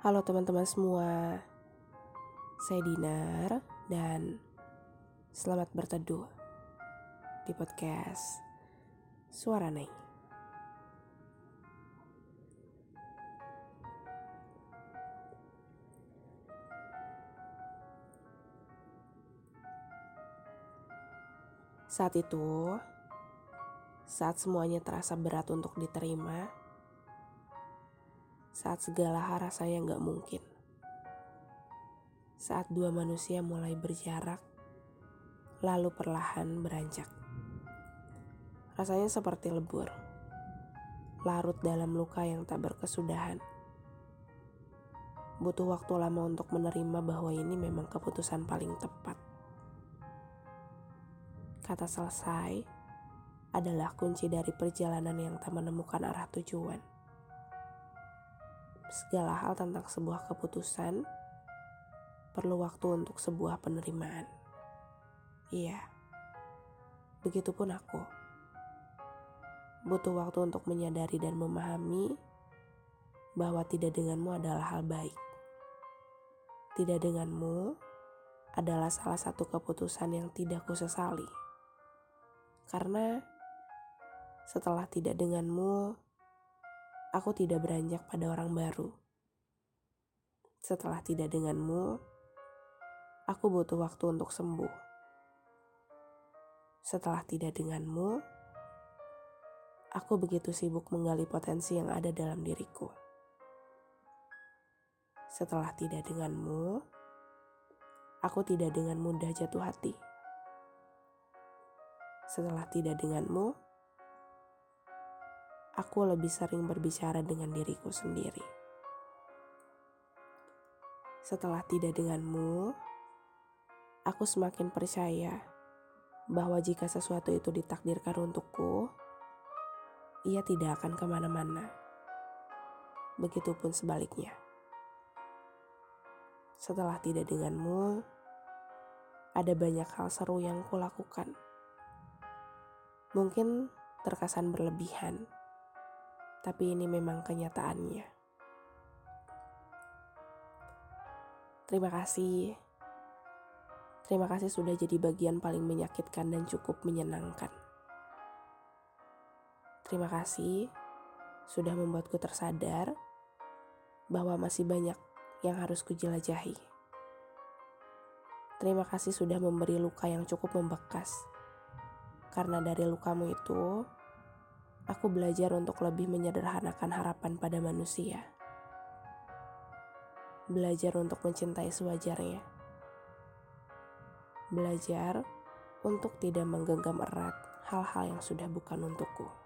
Halo teman-teman semua, saya Dinar dan selamat berteduh di podcast Suara Neng. Saat itu, saat semuanya terasa berat untuk diterima, saat segala hal rasanya nggak mungkin. Saat dua manusia mulai berjarak, lalu perlahan beranjak. Rasanya seperti lebur, larut dalam luka yang tak berkesudahan. Butuh waktu lama untuk menerima bahwa ini memang keputusan paling tepat. Kata selesai adalah kunci dari perjalanan yang tak menemukan arah tujuan segala hal tentang sebuah keputusan perlu waktu untuk sebuah penerimaan. Iya, begitupun aku. Butuh waktu untuk menyadari dan memahami bahwa tidak denganmu adalah hal baik. Tidak denganmu adalah salah satu keputusan yang tidak kusesali. Karena setelah tidak denganmu, aku tidak beranjak pada orang baru. Setelah tidak denganmu, aku butuh waktu untuk sembuh. Setelah tidak denganmu, aku begitu sibuk menggali potensi yang ada dalam diriku. Setelah tidak denganmu, aku tidak dengan mudah jatuh hati. Setelah tidak denganmu, aku lebih sering berbicara dengan diriku sendiri. Setelah tidak denganmu, aku semakin percaya bahwa jika sesuatu itu ditakdirkan untukku, ia tidak akan ke mana-mana. Begitupun sebaliknya. Setelah tidak denganmu, ada banyak hal seru yang kulakukan. Mungkin terkesan berlebihan tapi ini memang kenyataannya. Terima kasih. Terima kasih sudah jadi bagian paling menyakitkan dan cukup menyenangkan. Terima kasih sudah membuatku tersadar bahwa masih banyak yang harus kujelajahi. Terima kasih sudah memberi luka yang cukup membekas. Karena dari lukamu itu, aku belajar untuk lebih menyederhanakan harapan pada manusia. Belajar untuk mencintai sewajarnya. Belajar untuk tidak menggenggam erat hal-hal yang sudah bukan untukku.